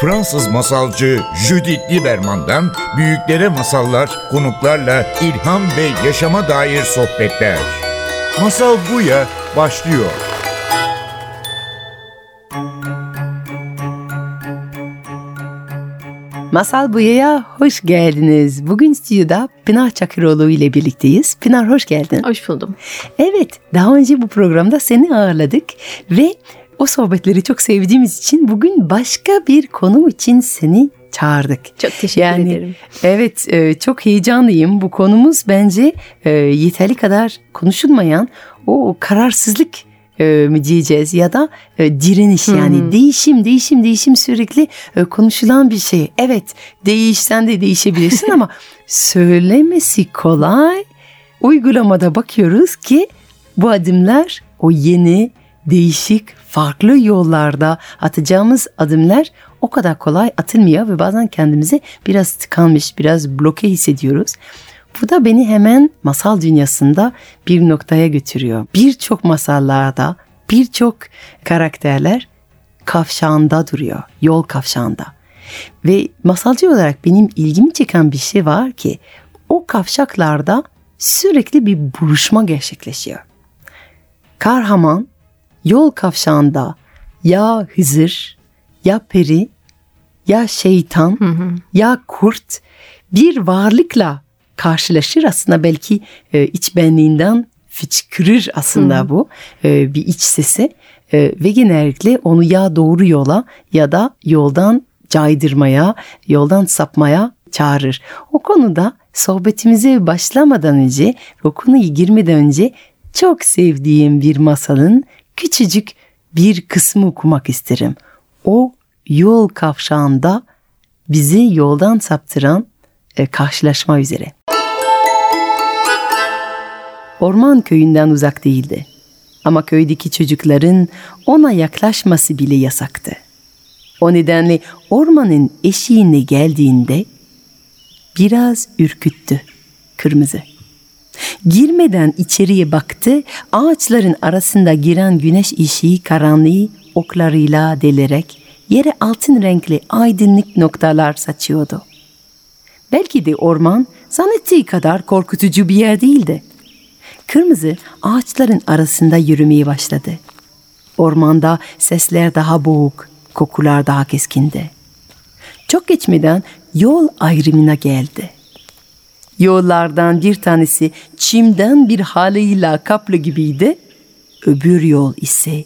Fransız masalcı Judith Lieberman'dan büyüklere masallar, konuklarla ilham ve yaşama dair sohbetler. Masal Buya başlıyor. Masal Buya'ya hoş geldiniz. Bugün stüdyoda Pınar Çakıroğlu ile birlikteyiz. Pınar hoş geldin. Hoş buldum. Evet, daha önce bu programda seni ağırladık ve o sohbetleri çok sevdiğimiz için bugün başka bir konu için seni çağırdık. Çok teşekkür yani, ederim. Evet, e, çok heyecanlıyım. Bu konumuz bence e, yeteri kadar konuşulmayan o kararsızlık e, mi diyeceğiz ya da direniş yani değişim değişim değişim sürekli konuşulan bir şey. Evet değişsen de değişebilirsin ama söylemesi kolay. Uygulamada bakıyoruz ki bu adımlar o yeni değişik farklı yollarda atacağımız adımlar o kadar kolay atılmıyor ve bazen kendimizi biraz tıkanmış, biraz bloke hissediyoruz. Bu da beni hemen masal dünyasında bir noktaya götürüyor. Birçok masallarda birçok karakterler kavşağında duruyor, yol kavşağında. Ve masalcı olarak benim ilgimi çeken bir şey var ki o kavşaklarda sürekli bir buluşma gerçekleşiyor. Kahraman yol kavşağında ya Hızır, ya peri, ya şeytan, ya kurt bir varlıkla karşılaşır aslında belki e, iç benliğinden fıçkırır aslında Hı. bu e, bir iç sesi e, ve genellikle onu ya doğru yola ya da yoldan caydırmaya, yoldan sapmaya çağırır. O konuda sohbetimize başlamadan önce, o konuya girmeden önce çok sevdiğim bir masalın küçücük bir kısmı okumak isterim. O yol kavşağında bizi yoldan saptıran e, karşılaşma üzere. Orman köyünden uzak değildi. Ama köydeki çocukların ona yaklaşması bile yasaktı. O nedenle ormanın eşiğine geldiğinde biraz ürküttü kırmızı. Girmeden içeriye baktı, ağaçların arasında giren güneş ışığı karanlığı oklarıyla delerek yere altın renkli aydınlık noktalar saçıyordu. Belki de orman zannettiği kadar korkutucu bir yer değildi. Kırmızı ağaçların arasında yürümeye başladı. Ormanda sesler daha boğuk, kokular daha keskindi. Çok geçmeden yol ayrımına geldi. Yollardan bir tanesi çimden bir halıyla kaplı gibiydi. Öbür yol ise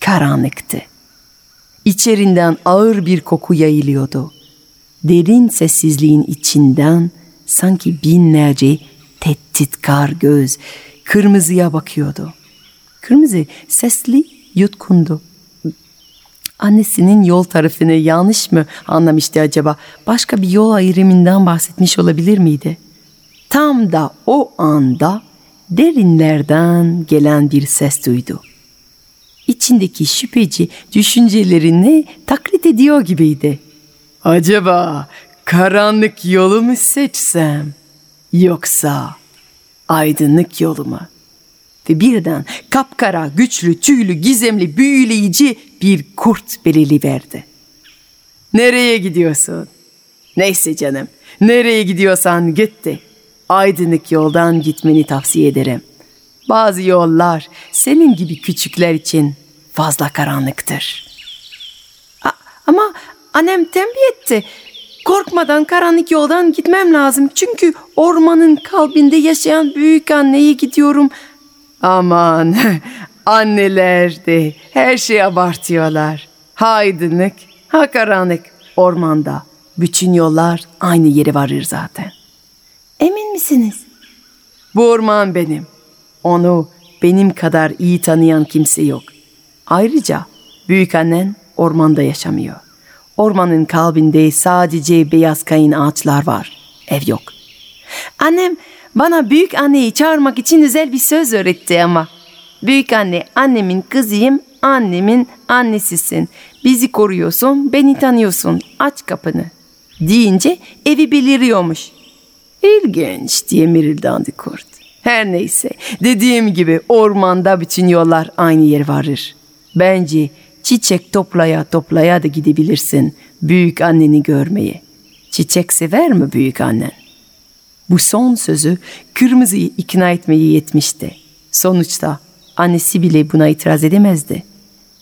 karanlıktı. İçerinden ağır bir koku yayılıyordu. Derin sessizliğin içinden sanki binlerce tehditkar göz kırmızıya bakıyordu. Kırmızı sesli yutkundu. Annesinin yol tarifini yanlış mı anlamıştı acaba? Başka bir yol ayrımından bahsetmiş olabilir miydi? Tam da o anda derinlerden gelen bir ses duydu. İçindeki şüpheci düşüncelerini taklit ediyor gibiydi. Acaba karanlık yolu mu seçsem yoksa aydınlık yolu mu? Ve birden kapkara, güçlü, tüylü, gizemli, büyüleyici bir kurt belirli verdi. Nereye gidiyorsun? Neyse canım, nereye gidiyorsan git de aydınlık yoldan gitmeni tavsiye ederim. Bazı yollar senin gibi küçükler için fazla karanlıktır. A- ama annem tembih etti. Korkmadan karanlık yoldan gitmem lazım. Çünkü ormanın kalbinde yaşayan büyük anneye gidiyorum. Aman anneler de her şeyi abartıyorlar. Ha aydınlık, ha karanlık ormanda. Bütün yollar aynı yere varır zaten. Emin misiniz? Bu orman benim. Onu benim kadar iyi tanıyan kimse yok. Ayrıca büyük annen ormanda yaşamıyor. Ormanın kalbinde sadece beyaz kayın ağaçlar var. Ev yok. Annem bana büyük anneyi çağırmak için özel bir söz öğretti ama. Büyük anne annemin kızıyım, annemin annesisin. Bizi koruyorsun, beni tanıyorsun. Aç kapını. Deyince evi beliriyormuş. İlginç diye mirildandı kurt. Her neyse dediğim gibi ormanda bütün yollar aynı yer varır. Bence çiçek toplaya toplaya da gidebilirsin büyük anneni görmeye. Çiçek sever mi büyük annen? Bu son sözü kırmızıyı ikna etmeyi yetmişti. Sonuçta annesi bile buna itiraz edemezdi.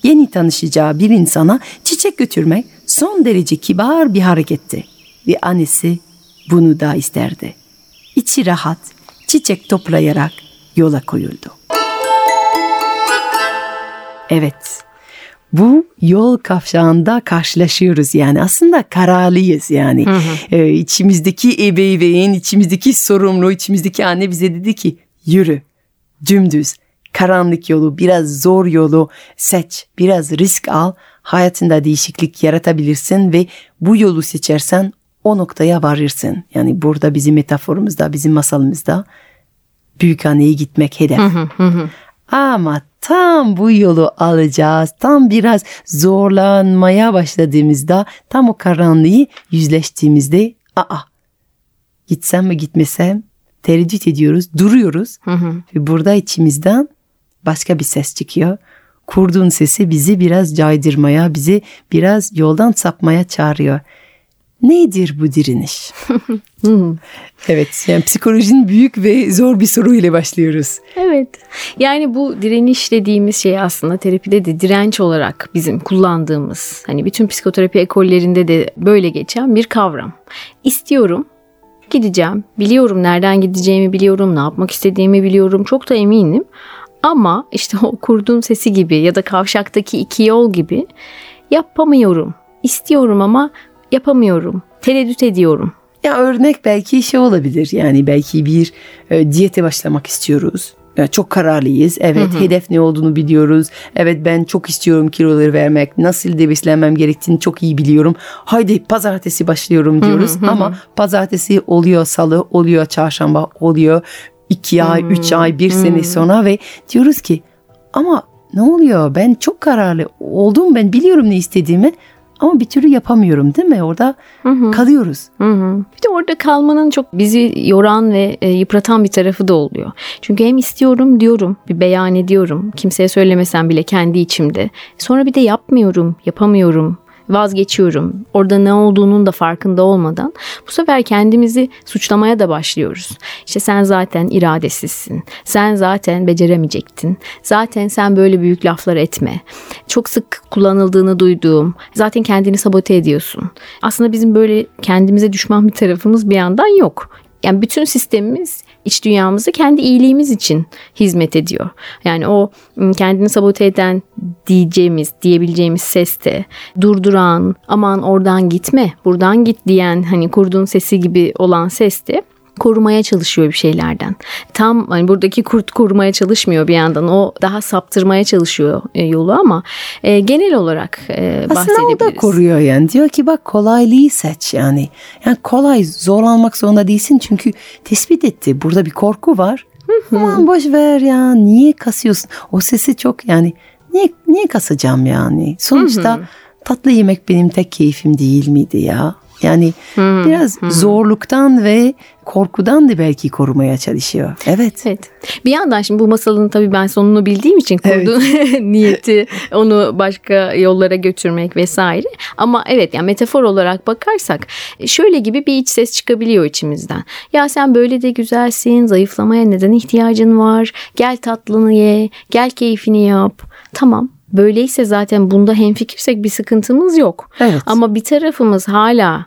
Yeni tanışacağı bir insana çiçek götürmek son derece kibar bir hareketti. Ve annesi bunu da isterdi. İçi rahat, çiçek toplayarak yola koyuldu. Evet, bu yol kavşağında karşılaşıyoruz yani aslında kararlıyız yani hı hı. Ee, içimizdeki ebeveyn içimizdeki sorumlu içimizdeki anne bize dedi ki yürü dümdüz karanlık yolu biraz zor yolu seç biraz risk al hayatında değişiklik yaratabilirsin ve bu yolu seçersen o noktaya varırsın yani burada bizim metaforumuzda bizim masalımızda büyük anneye gitmek hedef. Hı hı hı. Ama tam bu yolu alacağız. Tam biraz zorlanmaya başladığımızda, tam o karanlığı yüzleştiğimizde, aa gitsem mi gitmesem tereddüt ediyoruz, duruyoruz. Hı hı. Ve burada içimizden başka bir ses çıkıyor. Kurduğun sesi bizi biraz caydırmaya, bizi biraz yoldan sapmaya çağırıyor. Nedir bu direniş? evet, yani psikolojinin büyük ve zor bir soru ile başlıyoruz. Evet. Yani bu direniş dediğimiz şey aslında terapide de direnç olarak bizim kullandığımız, hani bütün psikoterapi ekollerinde de böyle geçen bir kavram. İstiyorum, gideceğim, biliyorum nereden gideceğimi biliyorum, ne yapmak istediğimi biliyorum, çok da eminim. Ama işte o kurduğum sesi gibi ya da kavşaktaki iki yol gibi yapamıyorum. İstiyorum ama yapamıyorum. Tereddüt ediyorum. Ya örnek belki şey olabilir. Yani belki bir e, diyete başlamak istiyoruz. Çok kararlıyız. Evet hı hı. hedef ne olduğunu biliyoruz. Evet ben çok istiyorum kiloları vermek. Nasıl de beslenmem gerektiğini çok iyi biliyorum. Haydi pazartesi başlıyorum diyoruz. Hı hı hı. Ama pazartesi oluyor salı, oluyor çarşamba, oluyor iki ay, hmm. üç ay, bir hmm. sene sonra ve diyoruz ki ama ne oluyor ben çok kararlı oldum ben biliyorum ne istediğimi ama bir türlü yapamıyorum değil mi? Orada hı hı. kalıyoruz. Hı hı. Bir de orada kalmanın çok bizi yoran ve e, yıpratan bir tarafı da oluyor. Çünkü hem istiyorum diyorum, bir beyan ediyorum. Kimseye söylemesem bile kendi içimde. Sonra bir de yapmıyorum, yapamıyorum vazgeçiyorum. Orada ne olduğunun da farkında olmadan bu sefer kendimizi suçlamaya da başlıyoruz. İşte sen zaten iradesizsin. Sen zaten beceremeyecektin. Zaten sen böyle büyük laflar etme. Çok sık kullanıldığını duyduğum. Zaten kendini sabote ediyorsun. Aslında bizim böyle kendimize düşman bir tarafımız bir yandan yok. Yani bütün sistemimiz iç dünyamızı kendi iyiliğimiz için hizmet ediyor. Yani o kendini sabote eden diyeceğimiz, diyebileceğimiz seste durduran, aman oradan gitme, buradan git diyen hani kurduğun sesi gibi olan seste korumaya çalışıyor bir şeylerden. Tam hani buradaki kurt korumaya çalışmıyor bir yandan. O daha saptırmaya çalışıyor e, yolu ama e, genel olarak e, Aslında o da koruyor yani. Diyor ki bak kolaylığı seç yani. Yani kolay zorlanmak zorunda değilsin çünkü tespit etti. Burada bir korku var. Aman boş ver ya niye kasıyorsun? O sesi çok yani niye niye kasacağım yani? Sonuçta tatlı yemek benim tek keyfim değil miydi ya? Yani hmm, biraz hmm. zorluktan ve korkudan da belki korumaya çalışıyor. Evet. Evet. Bir yandan şimdi bu masalın tabii ben sonunu bildiğim için kurduğu evet. niyeti onu başka yollara götürmek vesaire. Ama evet yani metafor olarak bakarsak şöyle gibi bir iç ses çıkabiliyor içimizden. Ya sen böyle de güzelsin, zayıflamaya neden ihtiyacın var? Gel tatlını ye, gel keyfini yap. Tamam Böyleyse zaten bunda hemfikirsek bir sıkıntımız yok. Evet. Ama bir tarafımız hala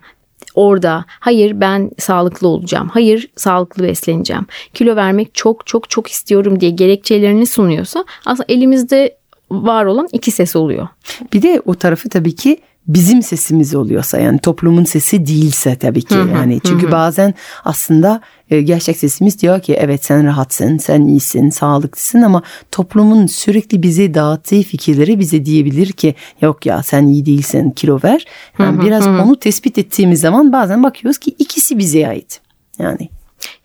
orada hayır ben sağlıklı olacağım. Hayır sağlıklı besleneceğim. Kilo vermek çok çok çok istiyorum diye gerekçelerini sunuyorsa aslında elimizde var olan iki ses oluyor. Bir de o tarafı tabii ki bizim sesimiz oluyorsa yani toplumun sesi değilse tabii ki yani çünkü bazen aslında e, gerçek sesimiz diyor ki evet sen rahatsın, sen iyisin, sağlıklısın ama toplumun sürekli bize dağıttığı fikirleri bize diyebilir ki yok ya sen iyi değilsin, kilo ver. Yani biraz onu tespit ettiğimiz zaman bazen bakıyoruz ki ikisi bize ait. Yani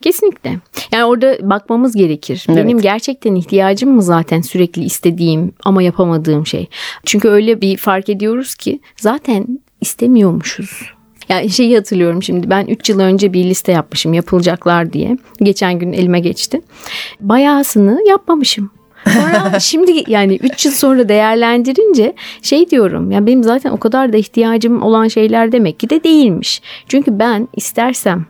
Kesinlikle. Yani orada bakmamız gerekir. Evet. Benim gerçekten ihtiyacım mı zaten sürekli istediğim ama yapamadığım şey. Çünkü öyle bir fark ediyoruz ki zaten istemiyormuşuz. Yani şeyi hatırlıyorum şimdi ben 3 yıl önce bir liste yapmışım yapılacaklar diye. Geçen gün elime geçti. Bayağısını yapmamışım. Sonra şimdi yani 3 yıl sonra değerlendirince şey diyorum ya benim zaten o kadar da ihtiyacım olan şeyler demek ki de değilmiş. Çünkü ben istersem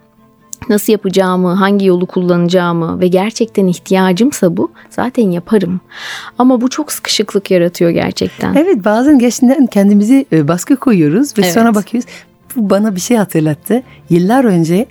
nasıl yapacağımı, hangi yolu kullanacağımı ve gerçekten ihtiyacımsa bu zaten yaparım. Ama bu çok sıkışıklık yaratıyor gerçekten. Evet bazen gerçekten kendimizi e, baskı koyuyoruz ve Evet. sonra bakıyoruz. Bu bana bir şey hatırlattı. Yıllar önce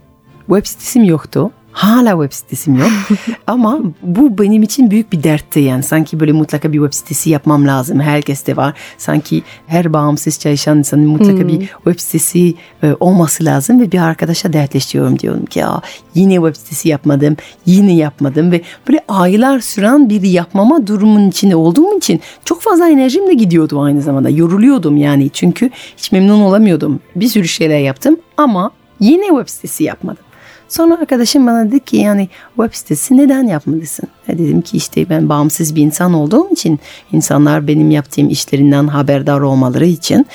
web sitem yoktu. Hala web sitem yok. Ama bu benim için büyük bir dertti yani. Sanki böyle mutlaka bir web sitesi yapmam lazım. Herkes de var. Sanki her bağımsız çalışan insanın mutlaka bir web sitesi e, olması lazım. Ve bir arkadaşa dertleşiyorum diyorum ki ya yine web sitesi yapmadım. Yine yapmadım. Ve böyle aylar süren bir yapmama durumun içinde olduğum için çok fazla enerjim de gidiyordu aynı zamanda. Yoruluyordum yani. Çünkü hiç memnun olamıyordum. Bir sürü şeyler yaptım ama yine web sitesi yapmadım. Sonra arkadaşım bana dedi ki yani web sitesi neden yapmalısın? E dedim ki işte ben bağımsız bir insan olduğum için insanlar benim yaptığım işlerinden haberdar olmaları için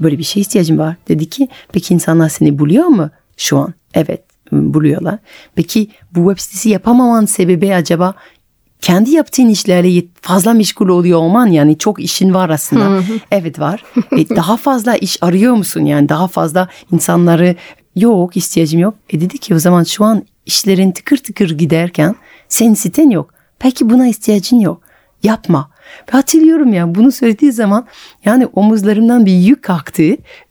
böyle bir şey ihtiyacım var. Dedi ki peki insanlar seni buluyor mu şu an? Evet buluyorlar. Peki bu web sitesi yapamaman sebebi acaba kendi yaptığın işlerle fazla meşgul oluyor olman yani çok işin var aslında. evet var. E, daha fazla iş arıyor musun yani daha fazla insanları yok ihtiyacım yok. E dedi ki o zaman şu an işlerin tıkır tıkır giderken senin siten yok. Peki buna ihtiyacın yok. Yapma. Ve hatırlıyorum ya bunu söylediği zaman yani omuzlarımdan bir yük kalktı.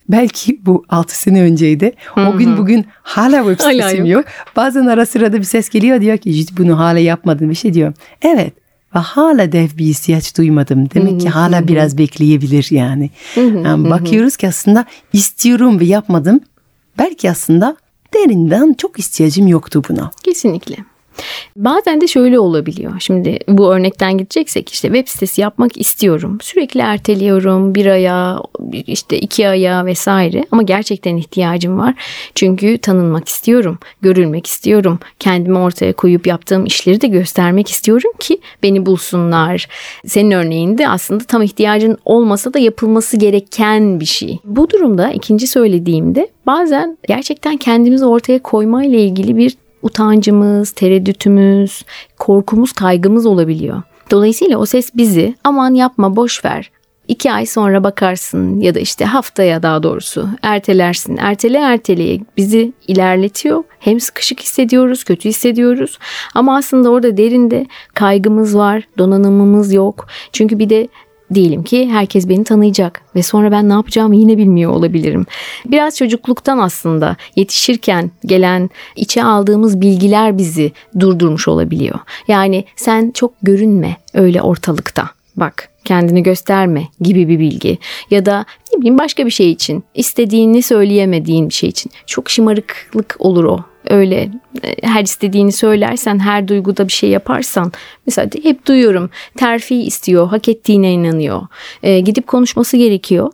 Belki bu 6 sene önceydi. O gün bugün hala web sitem yok. yok. Bazen ara sırada bir ses geliyor diyor ki "Jüt, bunu hala yapmadın bir şey diyor. Evet ve hala dev bir ihtiyaç duymadım. Demek ki hala biraz bekleyebilir yani. yani bakıyoruz ki aslında istiyorum ve yapmadım. Belki aslında derinden çok ihtiyacım yoktu buna. Kesinlikle. Bazen de şöyle olabiliyor. Şimdi bu örnekten gideceksek işte web sitesi yapmak istiyorum. Sürekli erteliyorum bir aya işte iki aya vesaire ama gerçekten ihtiyacım var. Çünkü tanınmak istiyorum, görülmek istiyorum. Kendimi ortaya koyup yaptığım işleri de göstermek istiyorum ki beni bulsunlar. Senin örneğinde aslında tam ihtiyacın olmasa da yapılması gereken bir şey. Bu durumda ikinci söylediğimde bazen gerçekten kendimizi ortaya koymayla ilgili bir utancımız, tereddütümüz, korkumuz, kaygımız olabiliyor. Dolayısıyla o ses bizi aman yapma boş ver. İki ay sonra bakarsın ya da işte haftaya daha doğrusu ertelersin. Ertele erteleye bizi ilerletiyor. Hem sıkışık hissediyoruz, kötü hissediyoruz. Ama aslında orada derinde kaygımız var, donanımımız yok. Çünkü bir de Diyelim ki herkes beni tanıyacak ve sonra ben ne yapacağımı yine bilmiyor olabilirim. Biraz çocukluktan aslında yetişirken gelen içe aldığımız bilgiler bizi durdurmuş olabiliyor. Yani sen çok görünme öyle ortalıkta. Bak kendini gösterme gibi bir bilgi ya da ne bileyim başka bir şey için istediğini söyleyemediğin bir şey için çok şımarıklık olur o öyle e, her istediğini söylersen her duyguda bir şey yaparsan mesela hep duyuyorum terfi istiyor hak ettiğine inanıyor E, gidip konuşması gerekiyor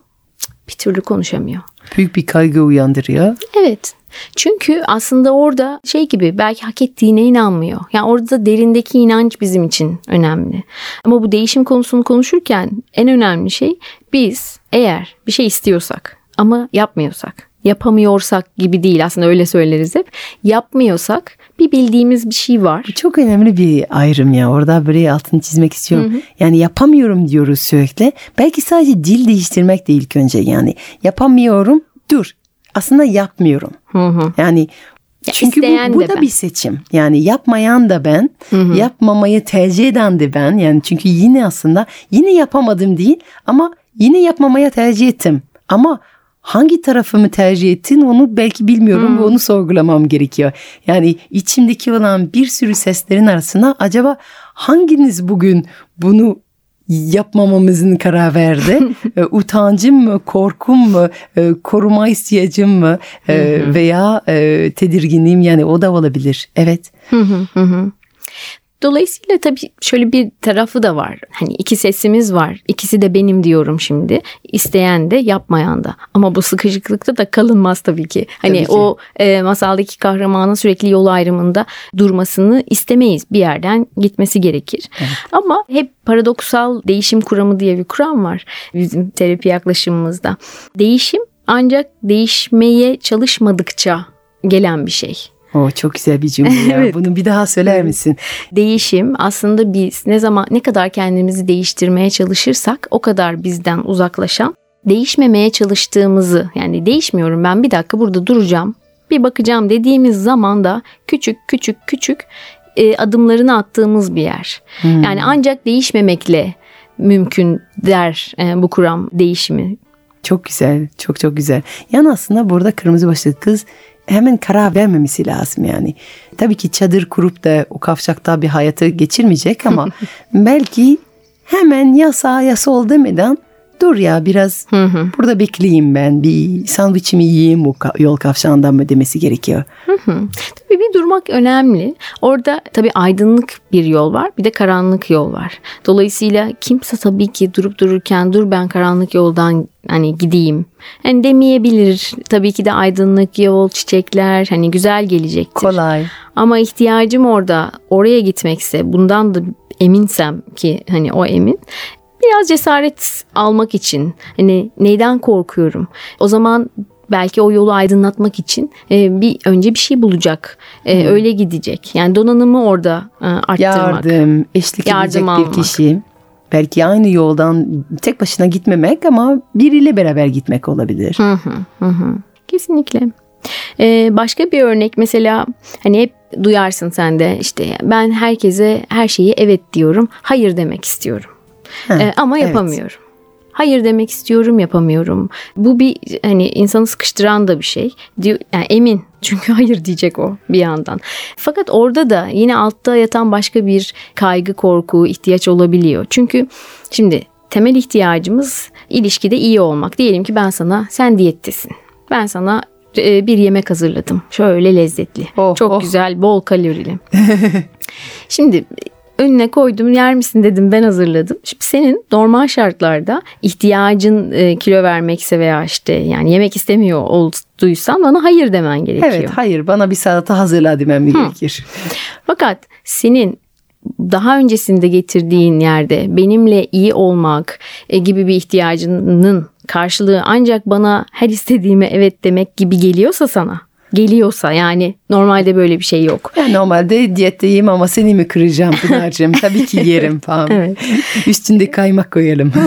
bir türlü konuşamıyor. Büyük bir kaygı uyandırıyor. Evet. Çünkü aslında orada şey gibi belki hak ettiğine inanmıyor. Yani orada derindeki inanç bizim için önemli. Ama bu değişim konusunu konuşurken en önemli şey biz eğer bir şey istiyorsak ama yapmıyorsak, yapamıyorsak gibi değil aslında öyle söyleriz hep. Yapmıyorsak bir bildiğimiz bir şey var. Bu çok önemli bir ayrım ya. Orada böyle altını çizmek istiyorum. Yani yapamıyorum diyoruz sürekli. Belki sadece dil değiştirmek de ilk önce yani. Yapamıyorum dur. Aslında yapmıyorum. Hı hı. Yani çünkü isteyen bu, bu da ben. bir seçim. Yani yapmayan da ben, yapmamayı tercih eden de ben. Yani çünkü yine aslında yine yapamadım değil ama yine yapmamaya tercih ettim. Ama hangi tarafımı tercih ettin onu belki bilmiyorum ve onu sorgulamam gerekiyor. Yani içimdeki olan bir sürü seslerin arasında acaba hanginiz bugün bunu yapmamamızın karar verdi. E, Utancım mı, korkum mu, e, koruma ihtiyacım mı e, veya tedirginliğim yani o da olabilir. Evet. Hı hı hı hı. Dolayısıyla tabii şöyle bir tarafı da var. Hani iki sesimiz var. İkisi de benim diyorum şimdi. İsteyen de yapmayan da. Ama bu sıkışıklıkta da kalınmaz tabii ki. Hani Tabii ki. o e, masaldaki kahramanın sürekli yol ayrımında durmasını istemeyiz. Bir yerden gitmesi gerekir. Ama hep paradoksal değişim kuramı diye bir kuram var bizim terapi yaklaşımımızda. Değişim ancak değişmeye çalışmadıkça gelen bir şey. O çok güzel bir cümle. Evet. Bunu bir daha söyler misin? Değişim aslında biz ne zaman ne kadar kendimizi değiştirmeye çalışırsak o kadar bizden uzaklaşan, değişmemeye çalıştığımızı yani değişmiyorum ben bir dakika burada duracağım, bir bakacağım dediğimiz zaman da küçük küçük küçük e, adımlarını attığımız bir yer. Yani ancak değişmemekle mümkün der e, bu kuram değişimi. Çok güzel, çok çok güzel. Yani aslında burada kırmızı başlıklı kız hemen karar vermemesi lazım yani. Tabii ki çadır kurup da o kavşakta bir hayatı geçirmeyecek ama belki hemen yasa yasa ol demeden dur ya biraz burada bekleyeyim ben bir sandviçimi yiyeyim ka- yol kavşağından mı demesi gerekiyor. Tabii bir durmak önemli. Orada tabii aydınlık bir yol var, bir de karanlık yol var. Dolayısıyla kimse tabii ki durup dururken dur ben karanlık yoldan hani gideyim. Yani demeyebilir. Tabii ki de aydınlık yol, çiçekler hani güzel gelecektir. Kolay. Ama ihtiyacım orada oraya gitmekse bundan da eminsem ki hani o emin biraz cesaret almak için hani neyden korkuyorum o zaman belki o yolu aydınlatmak için e, bir önce bir şey bulacak E, öyle gidecek yani donanımı orada e, arttırmak Yardım, eşlik Yardım edecek almak. bir kişi. Belki aynı yoldan tek başına gitmemek ama biriyle beraber gitmek olabilir. Hı hı, hı hı. Kesinlikle. Ee, başka bir örnek mesela hani hep duyarsın sen de işte ben herkese her şeyi evet diyorum hayır demek istiyorum Ha, Ee, ama evet. yapamıyorum. Hayır demek istiyorum yapamıyorum. Bu bir hani insanı sıkıştıran da bir şey. Diyor, yani emin çünkü hayır diyecek o bir yandan. Fakat orada da yine altta yatan başka bir kaygı, korku, ihtiyaç olabiliyor. Çünkü şimdi temel ihtiyacımız ilişkide iyi olmak. Diyelim ki ben sana sen diyettesin. Ben sana e, bir yemek hazırladım. Şöyle lezzetli. Oh, çok oh. güzel, bol kalorili. Şimdi önüne koydum yer misin dedim ben hazırladım. Şimdi senin normal şartlarda ihtiyacın e, kilo vermekse veya işte yani yemek istemiyor olduysan bana hayır demen gerekiyor. Evet, hayır bana bir salata hazırla demem gerekir. Fakat senin daha öncesinde getirdiğin yerde benimle iyi olmak e, gibi bir ihtiyacının karşılığı ancak bana her istediğime evet demek gibi geliyorsa sana geliyorsa yani normalde böyle bir şey yok. Yani normalde diyetteyim ama seni mi kıracağım Pınar'cığım? Tabii ki yerim falan. Evet. Üstünde kaymak koyalım.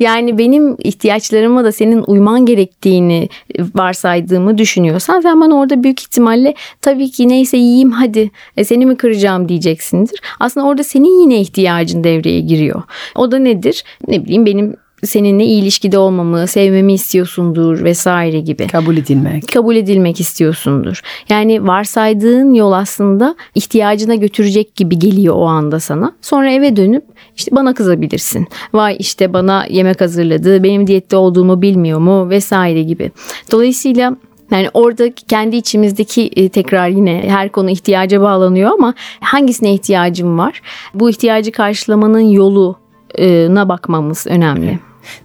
Yani benim ihtiyaçlarıma da senin uyman gerektiğini varsaydığımı düşünüyorsan sen bana orada büyük ihtimalle tabii ki neyse yiyeyim hadi e, seni mi kıracağım diyeceksindir. Aslında orada senin yine ihtiyacın devreye giriyor. O da nedir? Ne bileyim benim seninle iyi ilişkide olmamı, sevmemi istiyorsundur vesaire gibi Kabul edilmek. kabul edilmek istiyorsundur. Yani varsaydığın yol aslında ihtiyacına götürecek gibi geliyor o anda sana. Sonra eve dönüp işte bana kızabilirsin. Vay işte bana yemek hazırladı, benim diyette olduğumu bilmiyor mu vesaire gibi. Dolayısıyla yani orada kendi içimizdeki e, tekrar yine her konu ihtiyaca bağlanıyor ama hangisine ihtiyacım var? Bu ihtiyacı karşılamanın yoluna bakmamız önemli.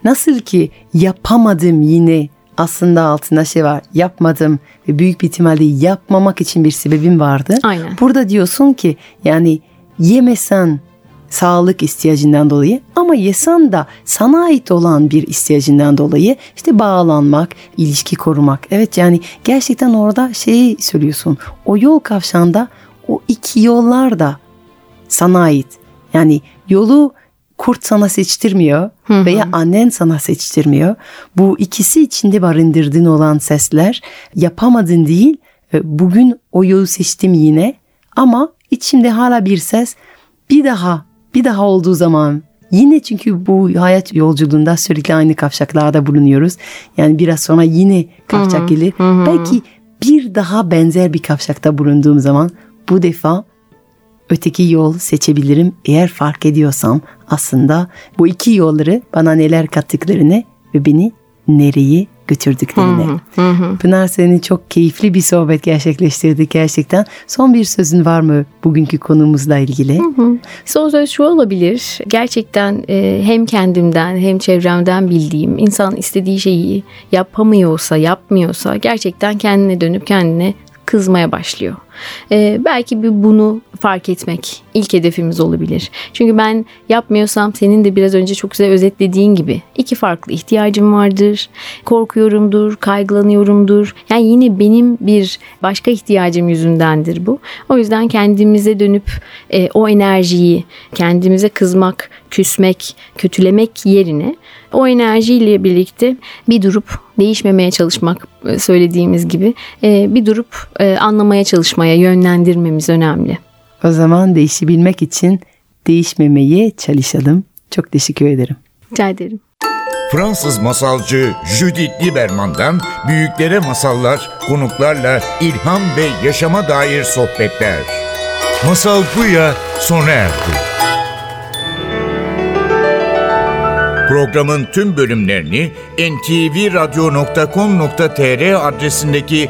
Nasıl ki yapamadım yine aslında altında şey var. Yapmadım ve büyük bir ihtimalle yapmamak için bir sebebim vardı. Aynen. Burada diyorsun ki yani yemesen sağlık ihtiyacından dolayı ama yesen da sana ait olan bir ihtiyacından dolayı işte bağlanmak, ilişki korumak. Evet yani gerçekten orada şeyi söylüyorsun. O yol kavşağında o iki yollar da sana ait. Yani yolu kurt sana seçtirmiyor veya annen sana seçtirmiyor. Bu ikisi içinde barındırdığın olan sesler yapamadın değil. e, Bugün o yolu seçtim yine ama içimde hala bir ses bir daha bir daha olduğu zaman yine çünkü bu hayat yolculuğunda sürekli aynı kavşaklarda bulunuyoruz. Yani biraz sonra yine kavşak gelir. Belki bir daha benzer bir kavşakta bulunduğum zaman bu defa öteki yol seçebilirim eğer fark ediyorsam aslında bu iki yolları bana neler kattıklarını ve beni nereye götürdüklerini. Pınar senin çok keyifli bir sohbet gerçekleştirdik gerçekten. Son bir sözün var mı bugünkü konumuzla ilgili? Son söz şu olabilir. Gerçekten e, hem kendimden hem çevremden bildiğim insan istediği şeyi yapamıyorsa, yapmıyorsa gerçekten kendine dönüp kendine kızmaya başlıyor. E, belki bir bunu fark etmek ilk hedefimiz olabilir. Çünkü ben yapmıyorsam senin de biraz önce çok güzel özetlediğin gibi iki farklı ihtiyacım vardır. Korkuyorumdur, kaygılanıyorumdur. Yani yine benim bir başka ihtiyacım yüzündendir bu. O yüzden kendimize dönüp e, o enerjiyi kendimize kızmak, küsmek, kötülemek yerine o enerjiyle birlikte bir durup değişmemeye çalışmak e, söylediğimiz gibi e, bir durup e, anlamaya çalışmaya yönlendirmemiz önemli. O zaman değişebilmek için değişmemeye çalışalım. Çok teşekkür ederim. Rica ederim. Fransız masalcı Judith Lieberman'dan büyüklere masallar, konuklarla ilham ve yaşama dair sohbetler. Masal Buya sona erdi. Programın tüm bölümlerini ntvradio.com.tr adresindeki